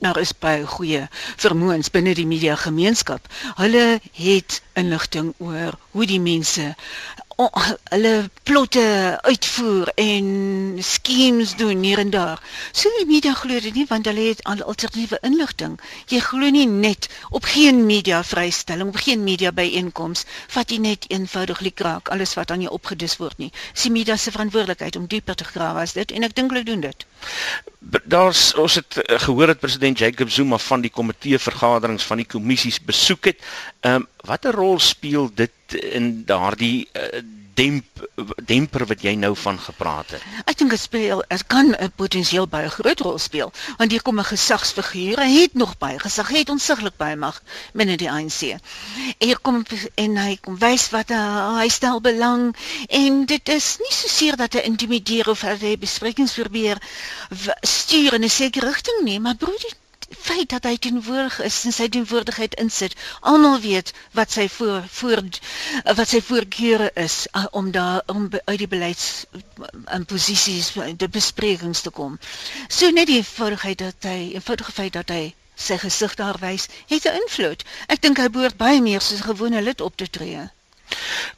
Daar is baie goeie vermoëns binne die media gemeenskap. Hulle het inligting oor hoe die mense hulle plotte uitvoer en skemas doen hier en daar. So die media glo dit nie want hulle het al alternatiewe inligting. Jy glo nie net op geen media vrystelling, op geen media byeenkoms vat jy net eenvoudig likraak alles wat aan jou opgedis word nie. Dis die media se verantwoordelikheid om dieper te grawe as dit en ek dink hulle doen dit. Daar's ons het eh, gehoor dat president Jacob Zuma van die komitee vergaderings van die kommissies besoek het. Ehm um, watter rol speel dit in daardie uh, demp demper wat jy nou van gepraat het. Ek dink dit speel as kan 'n potensieel baie groot rol speel want hier kom 'n gesagsfiguur, hy het nog baie gesag, hy het onsiglik baie mag binne die ANC. Hier kom en hy kom wys wat uh, hy stel belang en dit is nie so seer dat hy intimideer of hy besprekings probeer stuur in 'n sekere rigting nie, maar broer feit dat hy teenwoordig is en sy teenwoordigheid insit. Almal weet wat sy voor voor wat sy voorkeure is uh, om daar om uit die beleids in posisies de besprekings te kom. So net die eenvoudigheid dat hy eenvoudige feit dat hy sy gesig daar wys, het 'n invloed. Ek dink hy behoort baie meer soos 'n gewone lid op te tree.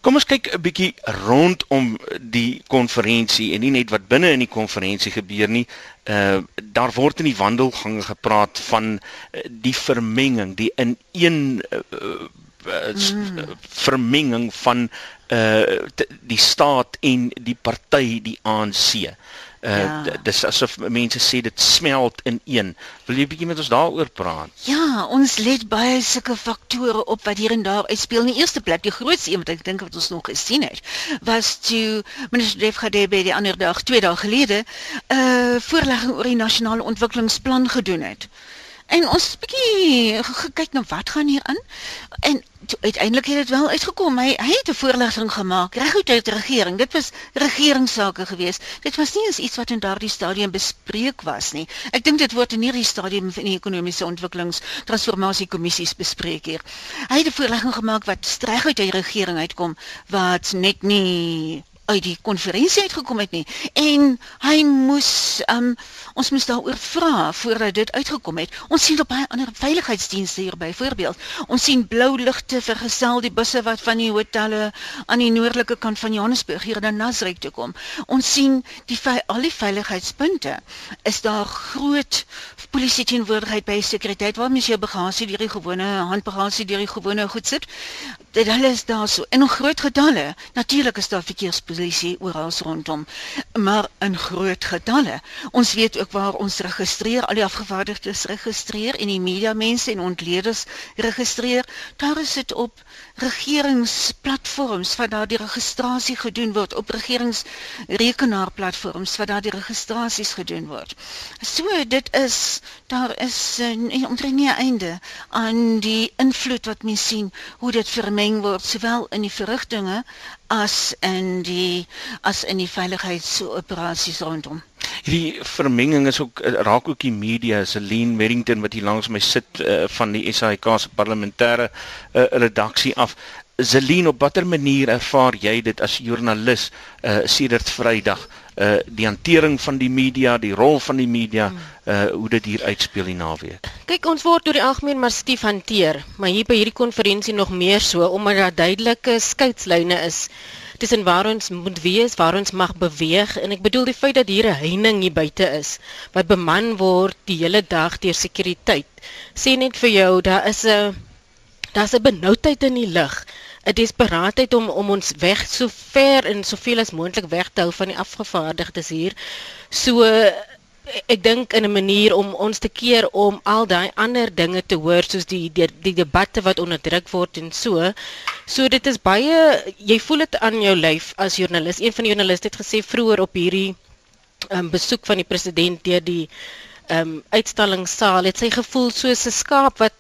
Kom ons kyk 'n bietjie rondom die konferensie en nie net wat binne in die konferensie gebeur nie. Uh daar word in die wandelgange gepraat van uh, die vermenging, die in een uh, uh, mm. vermenging van uh die staat en die party die ANC. Uh ja. dis asof mense sê dit smelt in een. Wil jy bietjie met ons daaroor praat? Ja, ons let baie sulke faktore op wat hier en daar uitspeel. In die eerste plek, die grootste een wat ek dink wat ons nog gesien het, was toe minister Defgade die ander dag, twee dae gelede, 'n uh, voorlegging oor die nasionale ontwikkelingsplan gedoen het. En ons bietjie gekyk na wat gaan hier aan. En uiteindelik het dit wel uitgekom. Hy, hy het 'n voorlegging gemaak reg uit die regering. Dit was regeringsake gewees. Dit was nie iets wat in daardie stadium bespreek was nie. Ek dink dit word in hierdie stadium van die ekonomiese ontwikkelings transformasie kommissies bespreek hier. Hy het 'n voorlegging gemaak wat reg uit die regering uitkom wat net nie uit die konferensie uitgekom het nie. En hy moes um, ons moes daaroor vra voordat dit uitgekom het. Ons sien op baie ander veiligheidsdienste hier byvoorbeeld. Ons sien blou ligte vergesel die busse wat van die hotelle aan die noordelike kant van Johannesburg hier na Nasrek toe kom. Ons sien die al die veiligheidspunte. Is daar groot polisie teenwoordigheid by sekuriteit waar mens jou bagasie deur die gewone handbagasie deur die gewone goed sit? Dit hulle is daar so in groot getalle. Natuurlik is daar verkeerspolisie oral rondom, maar in groot getalle. Ons weet ook waar ons registreer, al die afgevaardigdes registreer en die media mense en ontleeders registreer. Daar is dit op regeringsplatforms waar daar die registrasie gedoen word op regeringsrekenaarplatforms waar daar die registrasies gedoen word. So dit is daar is uh, omtrent nie 'n einde aan die invloed wat mens sien hoe dit vermeng word sowel in die verrigtinge as in die as in die veiligheidsoperasies rondom. Hierdie vermenging is ook eh, raak ook die media, Celine Merrington wat hier langs my sit uh, van die SAIK se parlementêre uh, redaksie af. Celine, op watter manier ervaar jy dit as joernalis uh, sedert Vrydag? Uh die hantering van die media, die rol van die media, uh hoe dit hier uitspeel die naweek. Kyk, ons word deur die algemeen maar stief hanteer, maar hier by hierdie konferensie nog meer so omdat daar duidelike skeidslyne is tussen waar ons moet wees, waar ons mag beweeg en ek bedoel die feit dat hier 'n heining hier buite is wat beman word die hele dag deur sekuriteit. Sê net vir jou, daar is 'n daar's 'n benoudheid in die lug, 'n desperaatheid om om ons weg so ver en soveel as moontlik weg te hou van die afgevaardigdes hier. So ek dink in 'n manier om ons te keer om al daai ander dinge te hoor soos die die, die debatte wat onderdruk word en so. So dit is baie jy voel dit aan jou lyf as joernalis. Een van die joernaliste het gesê vroeër op hierdie um, besoek van die president deur die ehm um, uitstallingssaal het sy gevoel soos 'n skaap wat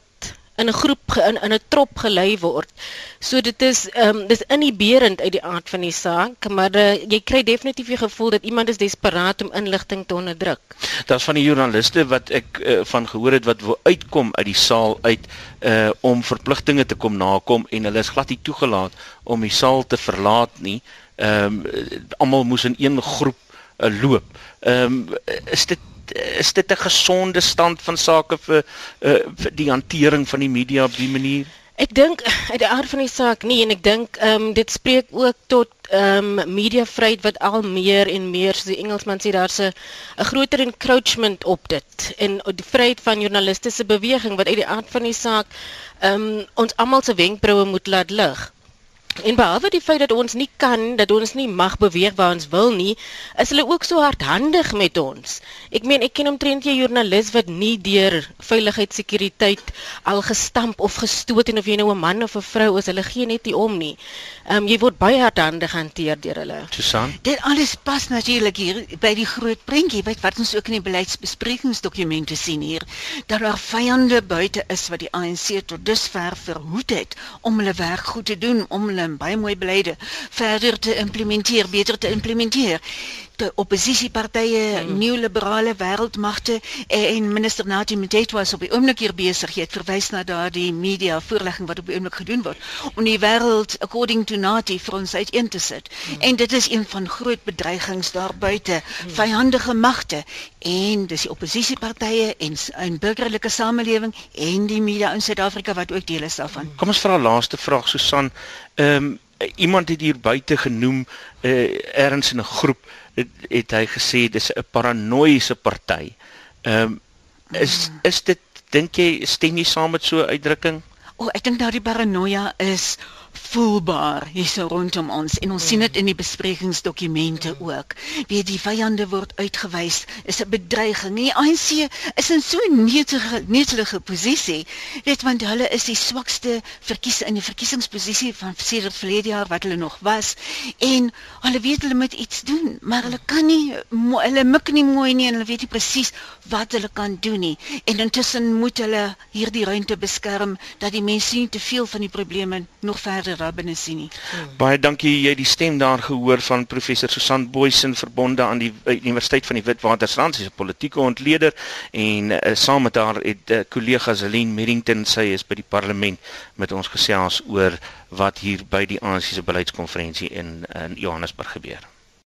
in 'n groep in in 'n trop gelei word. So dit is ehm um, dis inhiberend uit die aard van die saak, maar uh, jy kry definitief die gevoel dat iemand is desperaat om inligting te onderdruk. Daar's van die joernaliste wat ek uh, van gehoor het wat wou uitkom uit die saal uit uh om verpligtinge te kom nakom en hulle is glad nie toegelaat om die saal te verlaat nie. Ehm um, almal moes in een groep uh, loop. Ehm um, is dit is dit 'n gesonde stand van sake vir uh, vir die hantering van die media op die manier? Ek dink uit die aard van die saak nie en ek dink ehm um, dit spreek ook tot ehm um, mediavryheid wat al meer en meer soos die Engelsman sê daar's 'n 'n groter encroachment op dit en die vryheid van journalistiese beweging wat uit die aard van die saak ehm um, ons almal se wenkbroue moet laat lig. En behalwe die feit dat ons nie kan, dat ons nie mag beweeg waar ons wil nie, is hulle ook so hardhandig met ons. Ek meen ek ken omtrent 'n joernalis wat nie deur veiligheidssekuriteit al gestamp of gestoot en of jy nou 'n man of 'n vrou is, hulle gee net nie om nie. Ehm um, jy word baie hardhandig hanteer deur hulle. Susan. Dit alles pas natuurlik hier by die groot prentjie, weet wat ons ook in die beleidsbesprekingsdokumente sien hier, dat daar vyande buite is wat die ANC tot dusver verhoed het om hulle werk goed te doen, om hulle hulle baie mooi beleide verder te implementeer, beter te implementeer. Die oppositiepartye, hmm. nuwe-liberale wêreldmagte en minister Nathi Mthethwa was op die oomblik hier besig. Jy het verwys na daardie media voorlegging wat op die oomblik gedoen word om die wêreld according to Nathi vir ons uiteen te sit. Hmm. En dit is een van groot bedreigings daar buite, hmm. vyhandige magte en dis die oppositiepartye en 'n burgerlike samelewing en die media in Suid-Afrika wat ook deel is daarvan. Kom ons vra laaste vraag Susan. Ehm um, iemand het hier buite genoem uh, erns in 'n groep het, het hy gesê dis 'n paranoïese party. Ehm um, is is dit dink jy stem jy saam met so 'n uitdrukking? O, oh, ek dink daardie paranoia is voelbaar hier so rondom ons en ons sien dit in die besprekingsdokumente mm. ook. Wie die vyande word uitgewys is 'n bedreiging. Die ANC is in so 'n netelige posisie, weet want hulle is die swakste verkies in die verkiesingsposisie van sedert verlede jaar wat hulle nog was en hulle weet hulle moet iets doen, maar hulle kan nie hulle mik nie mooi nie en hulle weet nie presies wat hulle kan doen nie. En intussen moet hulle hierdie ruimte beskerm dat die mense nie te veel van die probleme nog verder verder sien nie. Hmm. Baie dankie jy die stem daar gehoor van professor Susan Boysen verbonde aan die uh, Universiteit van die Witwatersrand, sy is 'n politieke ontleder en uh, saam met haar het uh, kollega Zelin Merrington, sy is by die parlement met ons gesels oor wat hier by die ANC se beleidskonferensie in in Johannesburg gebeur.